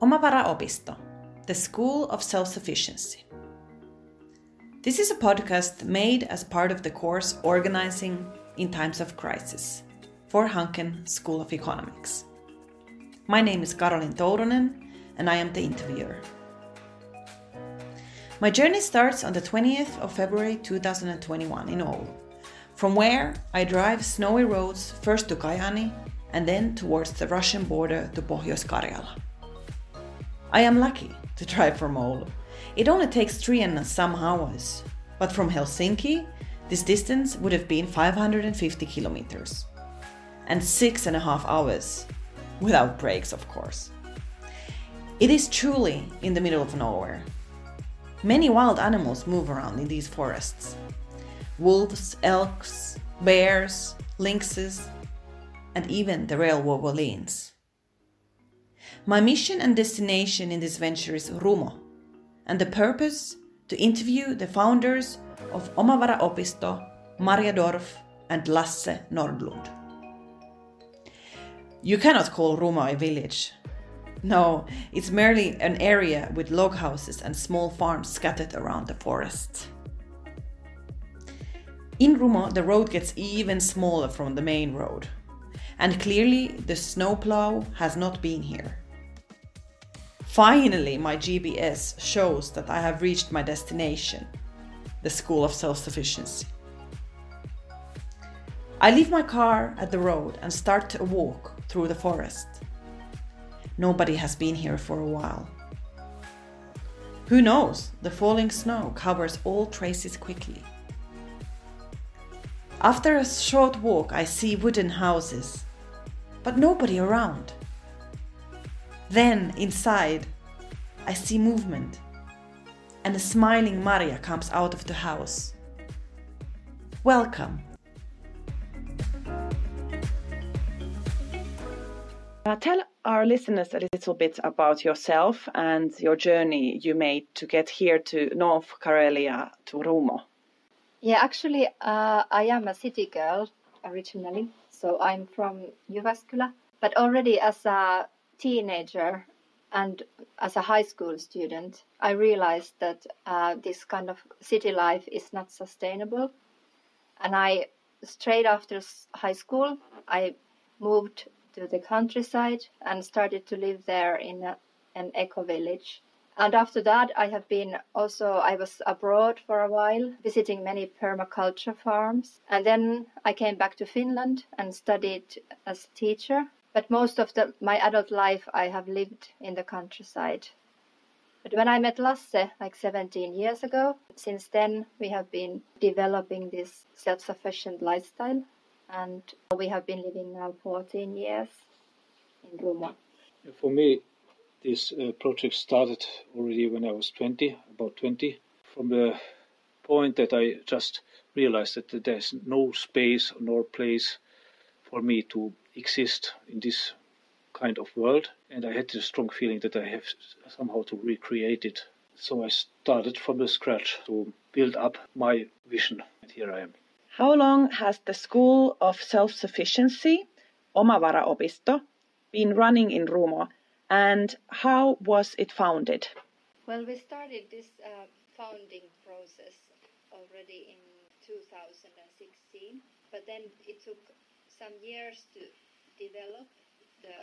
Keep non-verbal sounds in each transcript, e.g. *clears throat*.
Omavara-opisto, the School of Self-Sufficiency. This is a podcast made as part of the course Organizing in Times of Crisis for Hanken School of Economics. My name is Karolin Tourunen and I am the interviewer. My journey starts on the 20th of February 2021 in Oulu, from where I drive snowy roads first to Kajaani and then towards the Russian border to Pohjois-Karjala. I am lucky to drive from Oulu. It only takes three and some hours, but from Helsinki, this distance would have been 550 kilometers. And six and a half hours, without breaks, of course. It is truly in the middle of nowhere. Many wild animals move around in these forests wolves, elks, bears, lynxes, and even the real wolverines. My mission and destination in this venture is Rumo, and the purpose to interview the founders of Omavara-opisto, Marja Dorf, and Lasse Nordlund. You cannot call Rumo a village. No, it's merely an area with log houses and small farms scattered around the forest. In Rumo, the road gets even smaller from the main road, and clearly the snowplow has not been here. Finally, my GPS shows that I have reached my destination, the School of Self Sufficiency. I leave my car at the road and start a walk through the forest. Nobody has been here for a while. Who knows? The falling snow covers all traces quickly. After a short walk, I see wooden houses, but nobody around. Then, inside, I see movement, and a smiling Maria comes out of the house. Welcome. Uh, tell our listeners a little bit about yourself and your journey you made to get here to North Karelia, to Rumo. Yeah, actually, uh, I am a city girl originally, so I'm from Jyväskylä. But already as a teenager and as a high school student, I realized that uh, this kind of city life is not sustainable. And I, straight after high school, I moved to the countryside and started to live there in a, an eco village. And after that, I have been also, I was abroad for a while, visiting many permaculture farms. And then I came back to Finland and studied as a teacher but most of the, my adult life I have lived in the countryside. But when I met Lasse like 17 years ago, since then we have been developing this self sufficient lifestyle and we have been living now 14 years in Rumo. For me, this uh, project started already when I was 20, about 20, from the point that I just realized that there's no space nor place for me to exist in this kind of world. And I had the strong feeling that I have somehow to recreate it. So I started from the scratch to build up my vision. And here I am. How long has the School of Self Sufficiency, Omavara-opisto, been running in Rumo and how was it founded? Well, we started this uh, founding process already in 2016, but then it took some years to develop the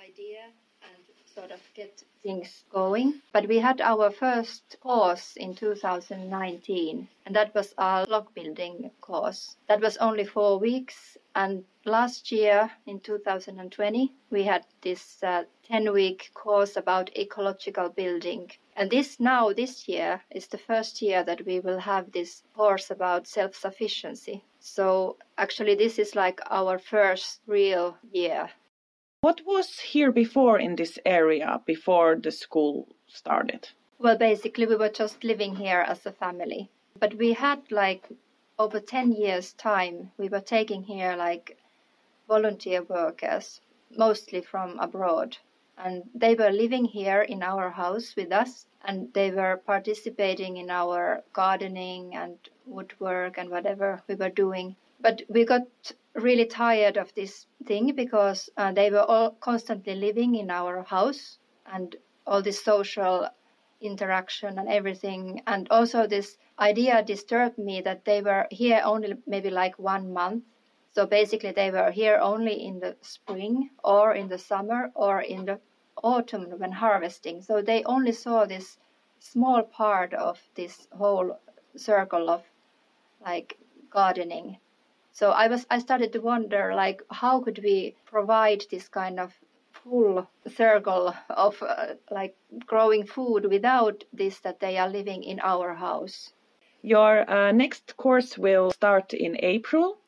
idea and sort of get things going. But we had our first course in 2019, and that was our log building course. That was only four weeks. And last year, in 2020, we had this 10 uh, week course about ecological building. And this now, this year, is the first year that we will have this course about self sufficiency. So actually, this is like our first real year. What was here before in this area before the school started? Well, basically, we were just living here as a family. But we had like over 10 years' time, we were taking here like volunteer workers, mostly from abroad. And they were living here in our house with us, and they were participating in our gardening and woodwork and whatever we were doing. But we got really tired of this thing because uh, they were all constantly living in our house and all this social interaction and everything. And also, this idea disturbed me that they were here only maybe like one month. So basically, they were here only in the spring or in the summer or in the autumn when harvesting. So they only saw this small part of this whole circle of like gardening. So I was I started to wonder like how could we provide this kind of full circle of uh, like growing food without this that they are living in our house. Your uh, next course will start in April.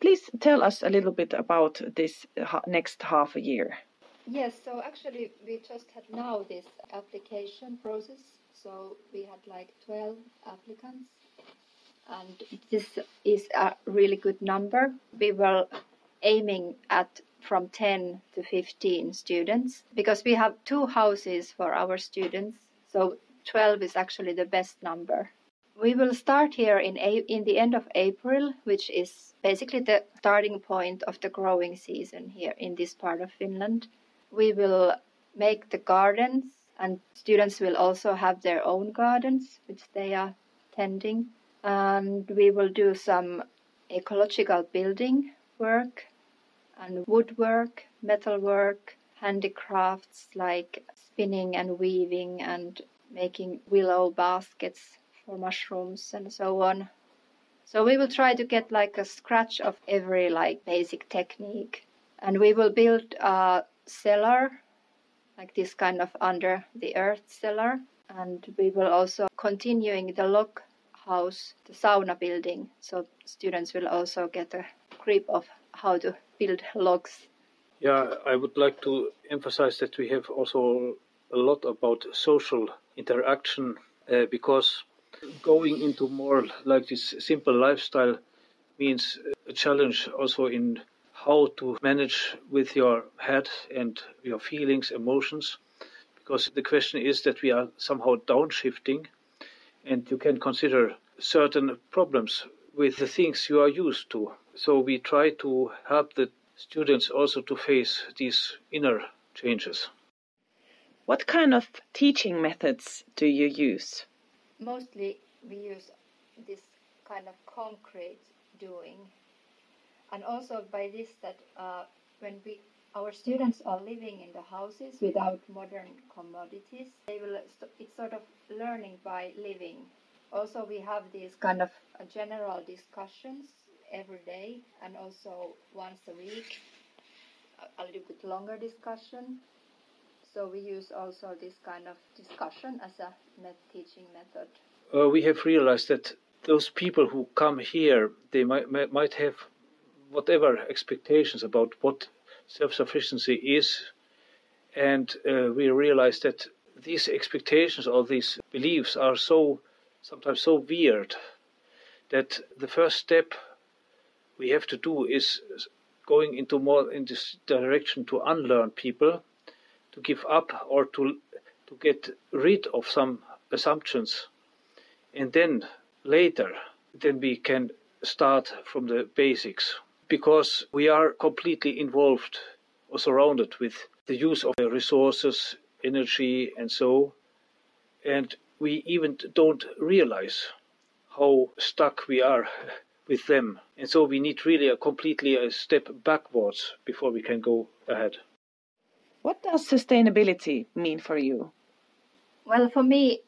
Please tell us a little bit about this next half a year. Yes, so actually we just had now this application process. So we had like 12 applicants and this is a really good number. We were aiming at from 10 to 15 students because we have two houses for our students. So 12 is actually the best number. We will start here in, a- in the end of April, which is basically the starting point of the growing season here in this part of Finland. We will make the gardens, and students will also have their own gardens, which they are tending. And we will do some ecological building work and woodwork, metalwork, handicrafts like spinning and weaving and making willow baskets for mushrooms and so on. So we will try to get like a scratch of every like basic technique. And we will build a cellar, like this kind of under the earth cellar. And we will also continuing the log house, the sauna building. So students will also get a grip of how to build logs. Yeah, I would like to emphasize that we have also a lot about social interaction uh, because going into more like this simple lifestyle means a challenge also in how to manage with your head and your feelings, emotions. Because the question is that we are somehow downshifting, and you can consider certain problems with the things you are used to. So we try to help the students also to face these inner changes. What kind of teaching methods do you use? Mostly we use this kind of concrete doing. And also by this that uh, when we our students are living in the houses without modern commodities, they will it's sort of learning by living. Also we have these kind of uh, general discussions every day and also once a week a, a little bit longer discussion so we use also this kind of discussion as a teaching method. Uh, we have realized that those people who come here they might, might have whatever expectations about what self-sufficiency is. And uh, we realize that these expectations or these beliefs are so sometimes so weird that the first step we have to do is going into more in this direction to unlearn people, to give up or to to get rid of some assumptions, and then later, then we can start from the basics because we are completely involved or surrounded with the use of the resources, energy, and so, and we even don't realize how stuck we are *laughs* with them. And so we need really a completely a step backwards before we can go ahead. What does sustainability mean for you? Well, for me,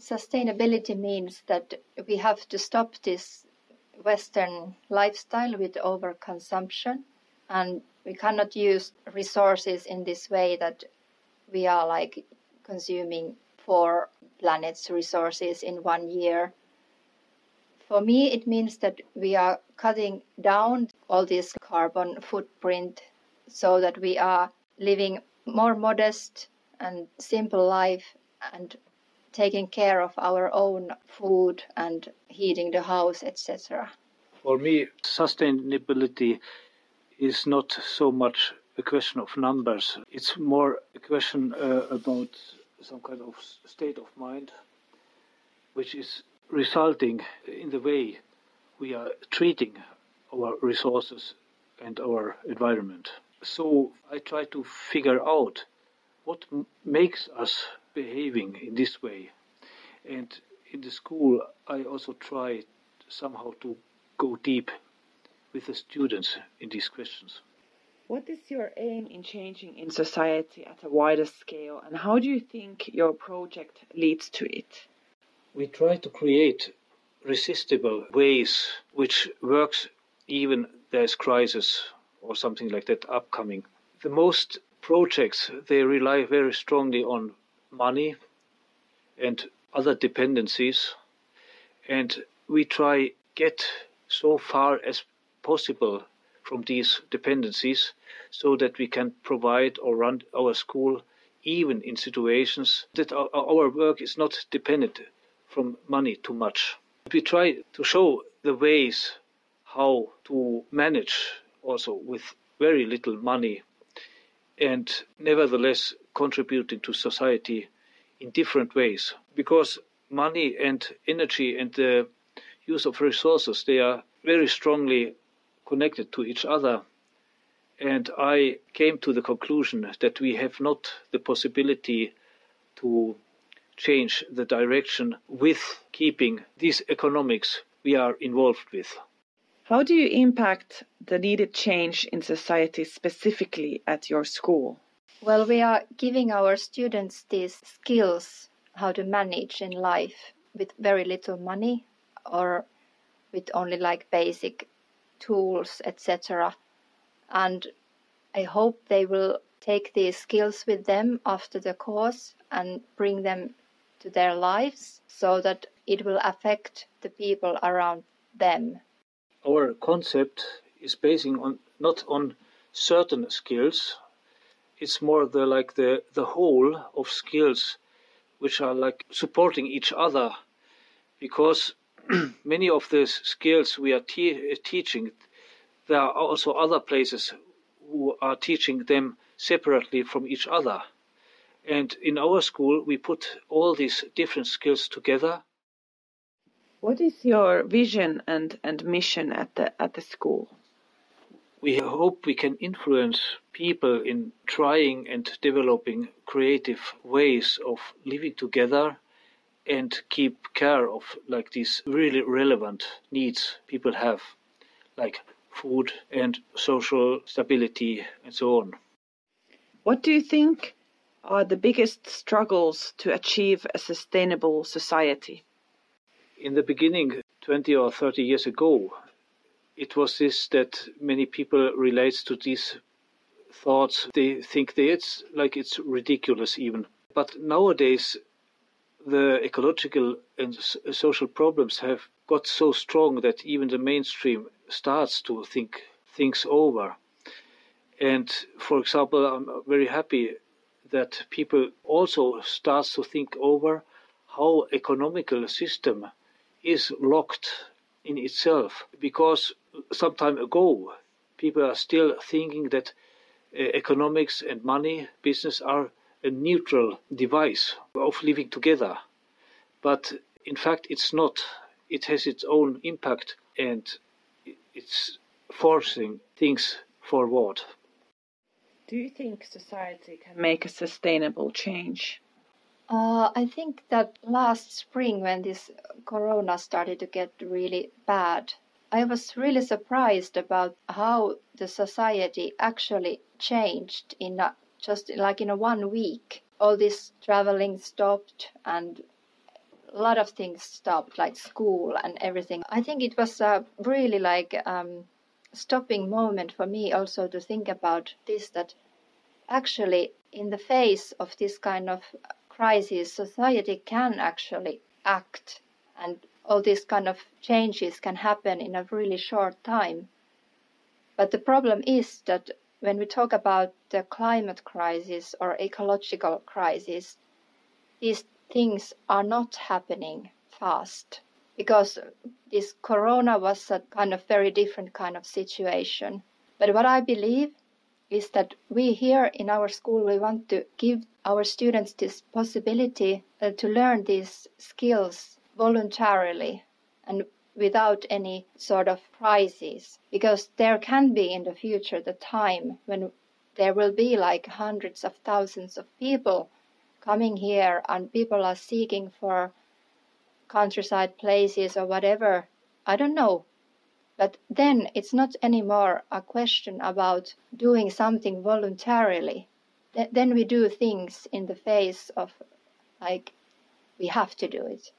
sustainability means that we have to stop this Western lifestyle with overconsumption, and we cannot use resources in this way that we are like consuming four planets' resources in one year for me, it means that we are cutting down all this carbon footprint so that we are living more modest and simple life and taking care of our own food and heating the house, etc. For me, sustainability is not so much a question of numbers. It's more a question uh, about some kind of state of mind, which is resulting in the way we are treating our resources and our environment. So I try to figure out what m- makes us behaving in this way. And in the school, I also try somehow to go deep with the students in these questions. What is your aim in changing in society at a wider scale, and how do you think your project leads to it? We try to create resistible ways which works even there's crisis or something like that upcoming. The most projects they rely very strongly on money and other dependencies and we try get so far as possible from these dependencies so that we can provide or run our school even in situations that our, our work is not dependent from money too much. We try to show the ways how to manage also with very little money and nevertheless contributing to society in different ways. Because money and energy and the use of resources they are very strongly connected to each other. And i came to the conclusion that we have not the possibility to change the direction with keeping these economics we are involved with how do you impact the needed change in society specifically at your school? Well, we are giving our students these skills how to manage in life with very little money or with only like basic tools, etc. And I hope they will take these skills with them after the course and bring them to their lives so that it will affect the people around them our concept is basing on not on certain skills. It's more the like the the whole of skills which are like supporting each other. Because *clears throat* many of the skills we are te- teaching there are also other places who are teaching them separately from each other. And in our school we put all these different skills together what is your vision and, and mission at the at the school? We hope we can influence people in trying and developing creative ways of living together and keep care of like these really relevant needs people have, like food and social stability and so on. What do you think are the biggest struggles to achieve a sustainable society? In the beginning, 20 or 30 years ago, it was this that many people relates to these thoughts. They think that it's like it's ridiculous even. But nowadays, the ecological and social problems have got so strong that even the mainstream starts to think things over. And for example, I'm very happy that people also starts to think over how economical system is locked in itself because some time ago people are still thinking that uh, economics and money business are a neutral device of living together. But in fact it's not. It has its own impact and it's forcing things forward. Do you think society can make a sustainable change uh, I think that last spring, when this corona started to get really bad, I was really surprised about how the society actually changed in a, just like in a one week. All this traveling stopped and a lot of things stopped, like school and everything. I think it was a really like um, stopping moment for me also to think about this that actually in the face of this kind of crisis, society can actually act and all these kind of changes can happen in a really short time. But the problem is that when we talk about the climate crisis or ecological crisis, these things are not happening fast because this corona was a kind of very different kind of situation. But what I believe is that we here in our school we want to give our students this possibility uh, to learn these skills voluntarily and without any sort of prizes because there can be in the future the time when there will be like hundreds of thousands of people coming here and people are seeking for countryside places or whatever. I don't know. But then it's not anymore a question about doing something voluntarily. Th- then we do things in the face of like we have to do it.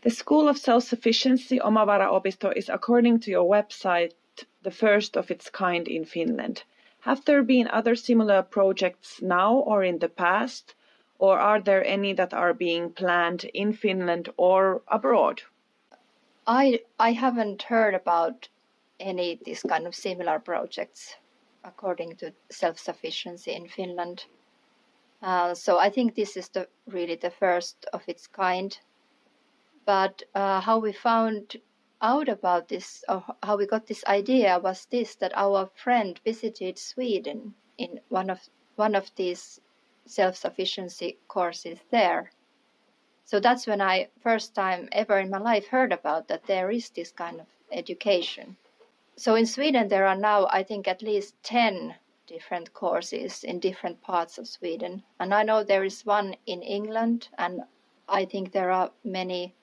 The School of Self-Sufficiency Omavara Opisto is according to your website the first of its kind in Finland. Have there been other similar projects now or in the past, or are there any that are being planned in Finland or abroad? I I haven't heard about any this kind of similar projects according to self-sufficiency in Finland. Uh, so I think this is the really the first of its kind. But uh, how we found out about this, or how we got this idea, was this that our friend visited Sweden in one of one of these self-sufficiency courses there. So that's when I first time ever in my life heard about that there is this kind of education. So in Sweden there are now I think at least 10 different courses in different parts of Sweden. And I know there is one in England and I think there are many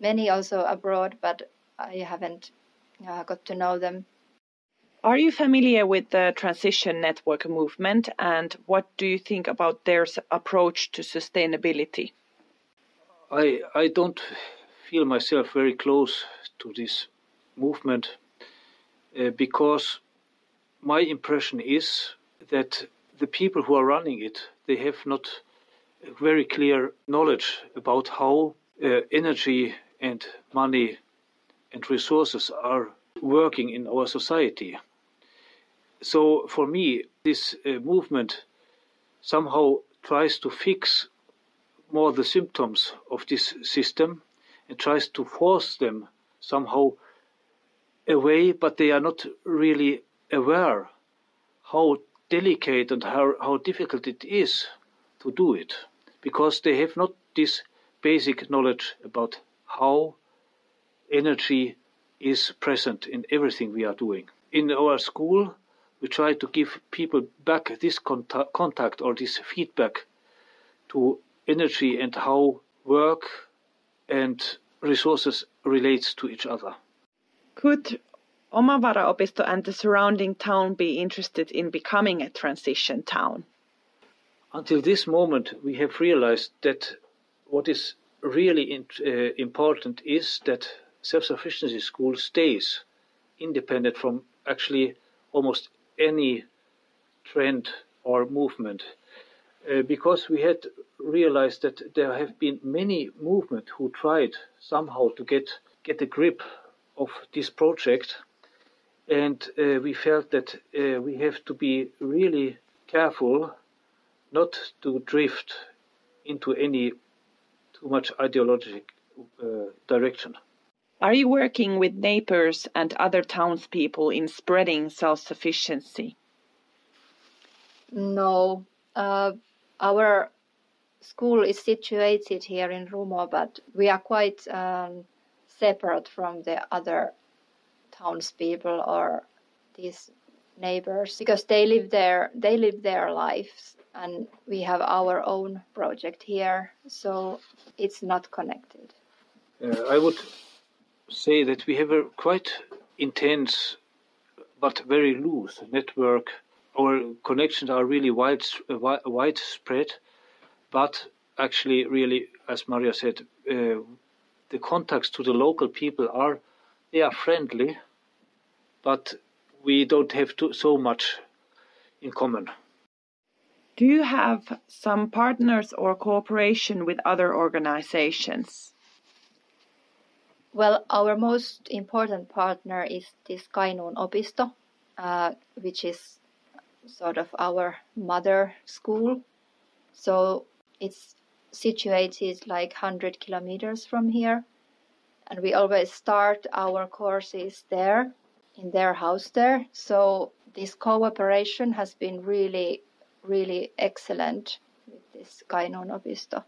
many also abroad but I haven't uh, got to know them. Are you familiar with the Transition Network movement and what do you think about their approach to sustainability? I, I don't feel myself very close to this movement uh, because my impression is that the people who are running it they have not very clear knowledge about how uh, energy and money and resources are working in our society. So for me, this uh, movement somehow tries to fix more the symptoms of this system and tries to force them somehow away, but they are not really aware how delicate and how, how difficult it is to do it because they have not this basic knowledge about how energy is present in everything we are doing. In our school, we try to give people back this contact, contact or this feedback to energy and how work and resources relates to each other. Could Omavara Opisto and the surrounding town be interested in becoming a transition town? Until this moment, we have realized that what is really in, uh, important is that self-sufficiency school stays independent from actually almost any trend or movement uh, because we had realized that there have been many movements who tried somehow to get get a grip of this project and uh, we felt that uh, we have to be really careful not to drift into any too much ideological uh, direction. Are you working with neighbors and other townspeople in spreading self-sufficiency? No, uh, our school is situated here in Rumo, but we are quite um, separate from the other townspeople or these neighbors because they live their they live their lives and we have our own project here so it's not connected. Uh, i would say that we have a quite intense but very loose network. Our connections are really wide, widespread, but actually, really, as Maria said, uh, the contacts to the local people are they are friendly, but we don't have to, so much in common. Do you have some partners or cooperation with other organizations? Well, our most important partner is this Kainuun Opisto, uh, which is sort of our mother school. So it's situated like 100 kilometers from here. And we always start our courses there, in their house there. So this cooperation has been really, really excellent with this Kainuun Opisto.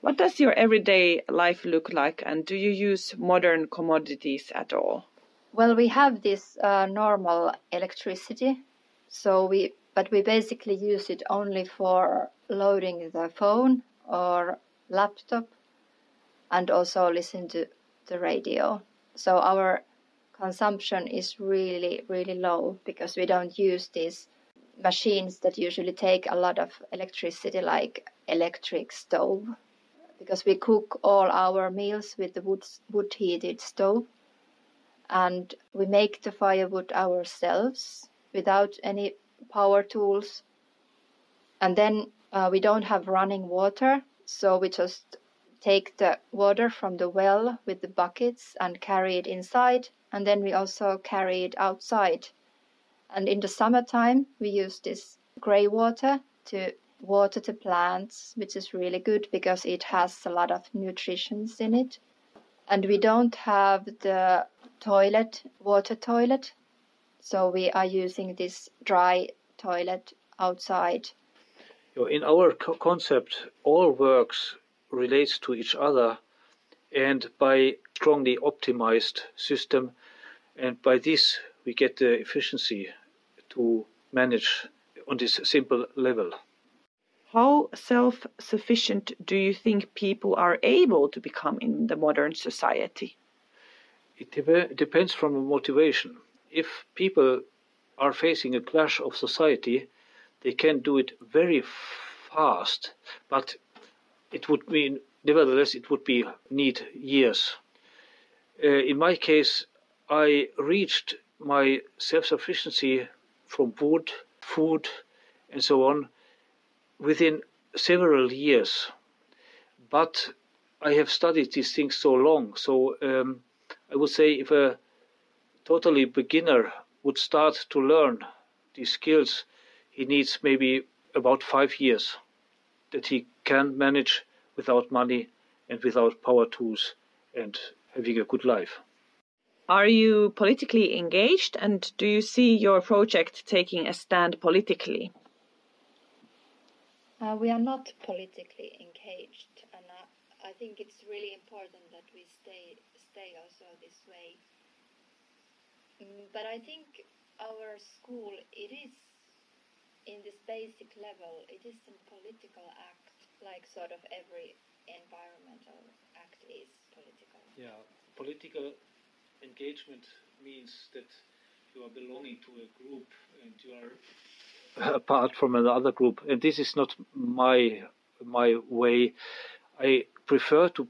What does your everyday life look like, and do you use modern commodities at all? Well, we have this uh, normal electricity So we, but we basically use it only for loading the phone or laptop and also listen to the radio. So our consumption is really, really low because we don't use these machines that usually take a lot of electricity, like electric stove, because we cook all our meals with the wood, wood heated stove and we make the firewood ourselves without any power tools. And then uh, we don't have running water, so we just take the water from the well with the buckets and carry it inside, and then we also carry it outside. And in the summertime, we use this gray water to water the plants, which is really good because it has a lot of nutrients in it. And we don't have the toilet, water toilet, so we are using this dry toilet outside. In our co- concept, all works relates to each other and by strongly optimized system and by this we get the efficiency to manage on this simple level. How self-sufficient do you think people are able to become in the modern society? It de- depends from the motivation. If people are facing a clash of society they can do it very fast but it would mean, nevertheless, it would be need years. Uh, in my case, I reached my self-sufficiency from wood, food, and so on within several years. But I have studied these things so long, so um, I would say if a totally beginner would start to learn these skills, he needs maybe about five years that he can manage without money and without power tools and having a good life. Are you politically engaged and do you see your project taking a stand politically? Uh, we are not politically engaged, and uh, I think it's really important that we stay stay also this way. Mm, but I think our school, it is in this basic level, it is a political act, like sort of every environmental act is political. Yeah, political engagement means that you are belonging to a group and you are *laughs* apart from another group, and this is not my my way. I prefer to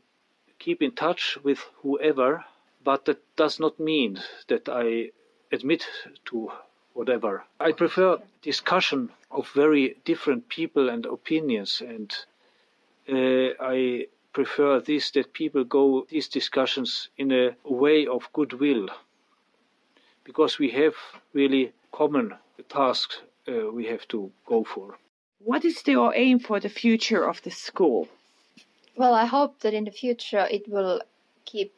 keep in touch with whoever, but that does not mean that I admit to whatever. I prefer discussion of very different people and opinions, and uh, I prefer this that people go these discussions in a way of goodwill, because we have really common tasks uh, we have to go for. What is your aim for the future of the school? Well, I hope that in the future it will keep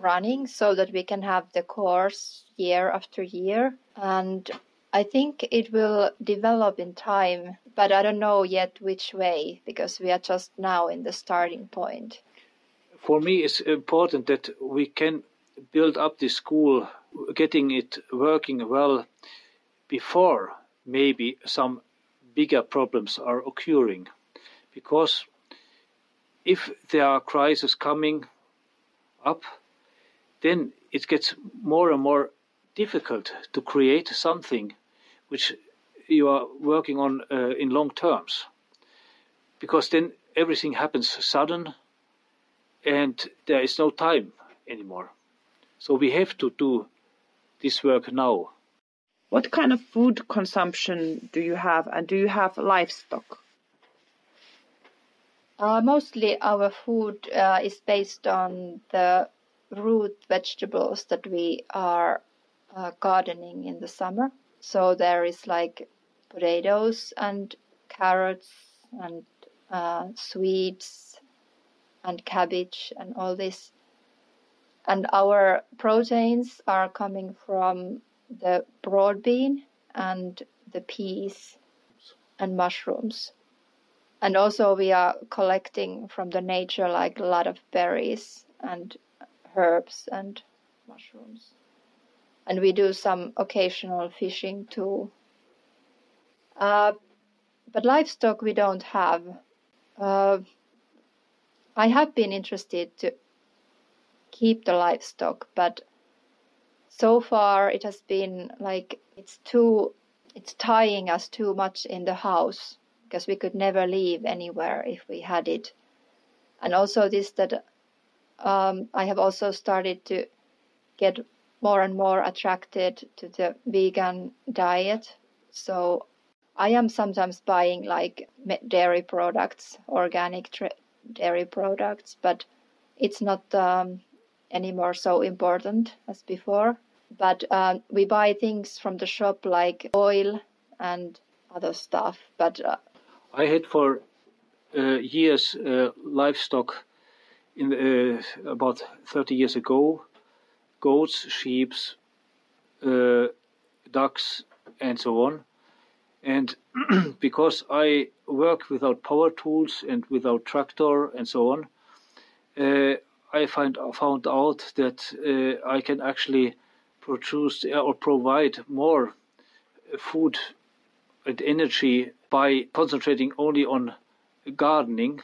running so that we can have the course year after year and I think it will develop in time, but I don't know yet which way because we are just now in the starting point. For me, it's important that we can build up the school, getting it working well before maybe some bigger problems are occurring. Because if there are crises coming up, then it gets more and more difficult to create something which you are working on uh, in long terms. Because then everything happens sudden and there is no time anymore. So we have to do this work now. What kind of food consumption do you have and do you have livestock? Uh, mostly our food uh, is based on the root vegetables that we are uh, gardening in the summer so there is like potatoes and carrots and uh, sweets and cabbage and all this. And our proteins are coming from the broad bean and the peas and mushrooms. And also we are collecting from the nature like a lot of berries and herbs and mushrooms and we do some occasional fishing too. Uh, but livestock we don't have. Uh, I have been interested to keep the livestock, but so far it has been like it's too it's tying us too much in the house because we could never leave anywhere if we had it. And also this that um, I have also started to get more and more attracted to the vegan diet. So I am sometimes buying like dairy products, organic dairy products, but it's not um, anymore so important as before. But uh, we buy things from the shop like oil and other stuff. But uh, I had for uh, years uh, livestock in uh, about 30 years ago goats, sheep, uh, ducks, and so on. And *clears throat* because I work without power tools and without tractor and so on, uh, I find found out that uh, I can actually produce or provide more food and energy by concentrating only on gardening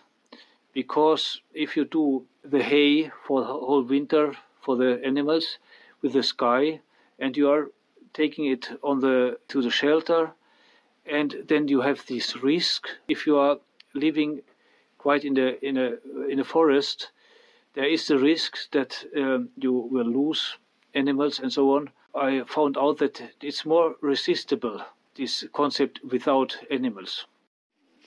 because if you do the hay for the whole winter for the animals with the sky and you are taking it on the to the shelter and then you have this risk if you are living quite in the in a in a forest there is the risk that um, you will lose animals and so on. I found out that it's more resistible this concept without animals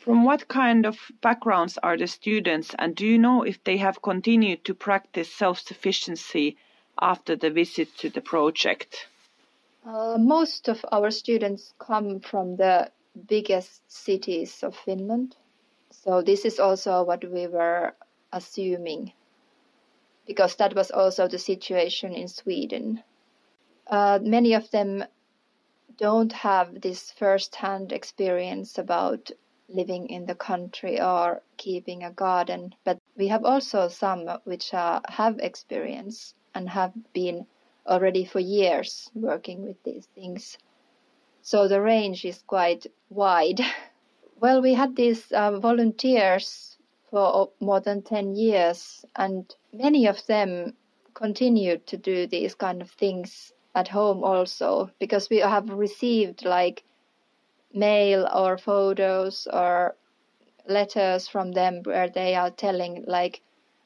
from what kind of backgrounds are the students, and do you know if they have continued to practice self-sufficiency after the visit to the project? Uh, most of our students come from the biggest cities of Finland. So this is also what we were assuming, because that was also the situation in Sweden. Uh, many of them don't have this first-hand experience about living in the country or keeping a garden. But we have also some which uh, have experience and have been already for years working with these things. So the range is quite wide. *laughs* well, we had these uh, volunteers for more than 10 years, and many of them continued to do these kind of things at home also because we have received like mail or photos or letters from them where they are telling like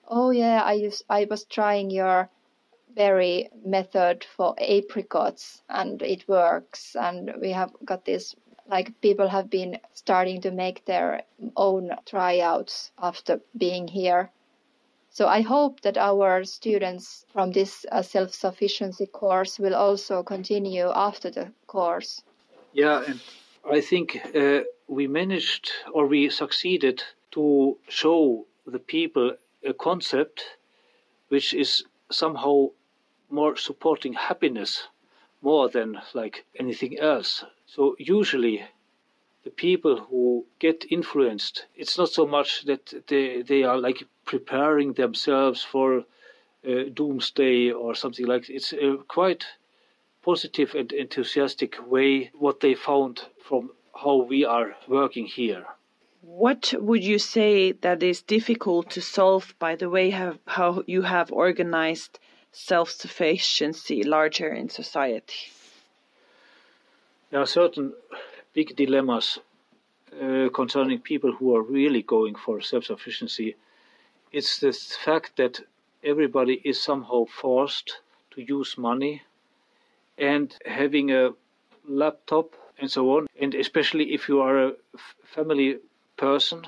oh yeah i used i was trying your berry method for apricots and it works and we have got this like people have been starting to make their own tryouts after being here. So i hope that our students from this uh, self-sufficiency course will also continue after the course. Yeah and I think uh, we managed or we succeeded to show the people a concept which is somehow more supporting happiness more than like anything else. So usually the people who get influenced, it's not so much that they, they are like preparing themselves for uh, doomsday or something like. It's uh, quite positive and enthusiastic way what they found from how we are working here. What would you say that is difficult to solve by the way have, how you have organized self-sufficiency larger in society? There are certain big dilemmas uh, concerning people who are really going for self-sufficiency. It's the fact that everybody is somehow forced to use money and having a laptop and so on. And especially if you are a family person,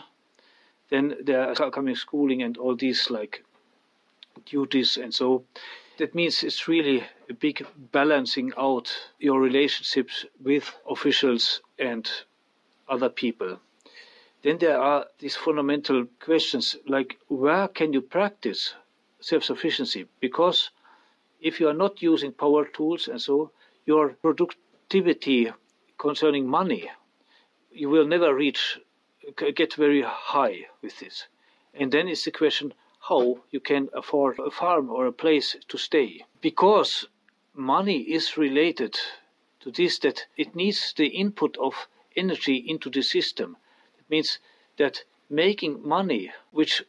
then there are coming schooling and all these like duties and so. That means it's really a big balancing out your relationships with officials and other people. Then there are these fundamental questions like where can you practice self sufficiency? Because if you are not using power tools and so, your productivity concerning money, you will never reach, get very high with this. And then it's the question how you can afford a farm or a place to stay. Because money is related to this, that it needs the input of energy into the system. It means that making money, which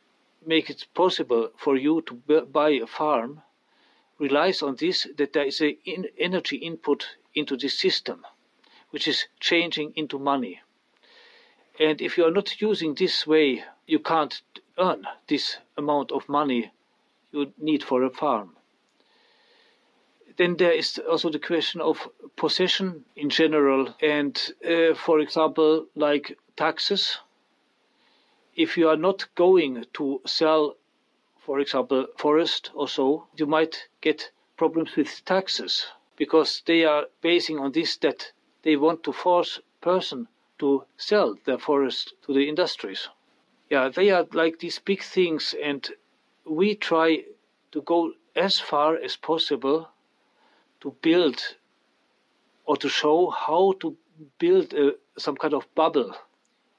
make it possible for you to buy a farm, relies on this that there is an in energy input into this system, which is changing into money. And if you are not using this way, you can't earn this amount of money you need for a farm. Then there is also the question of possession in general, and uh, for example, like taxes. If you are not going to sell, for example, forest or so, you might get problems with taxes because they are basing on this that they want to force person to sell their forest to the industries. Yeah, they are like these big things, and we try to go as far as possible to build or to show how to build a, some kind of bubble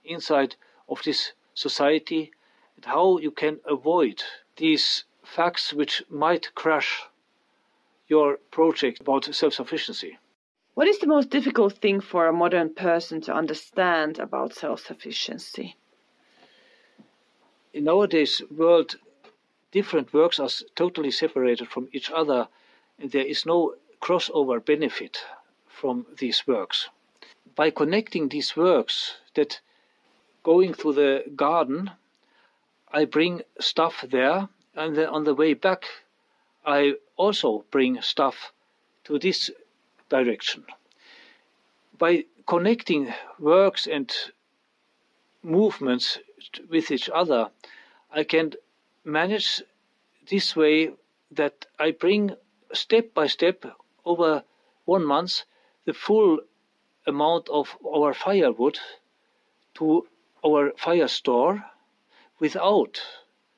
inside of this society and how you can avoid these facts which might crush your project about self-sufficiency. What is the most difficult thing for a modern person to understand about self-sufficiency? In nowadays world, different works are totally separated from each other, and there is no crossover benefit from these works. By connecting these works, that going through the garden, I bring stuff there, and then on the way back, I also bring stuff to this direction. By connecting works and movements with each other, I can manage this way that I bring step by step over one month the full amount of our firewood to our fire store without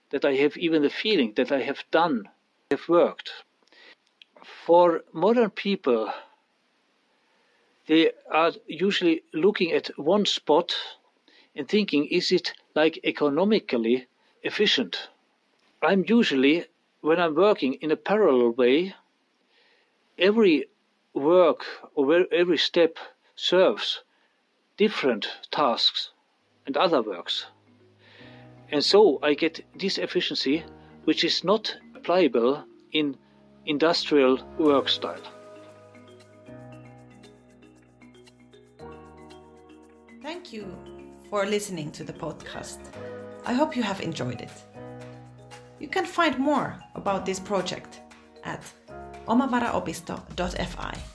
that I have even the feeling that I have done, have worked. For modern people, they are usually looking at one spot and thinking, is it like economically efficient? I'm usually, when I'm working in a parallel way, every work or every step serves different tasks and other works. And so I get this efficiency, which is not applicable in industrial work style. Thank you for listening to the podcast. I hope you have enjoyed it. You can find more about this project at omavaraopisto.fi.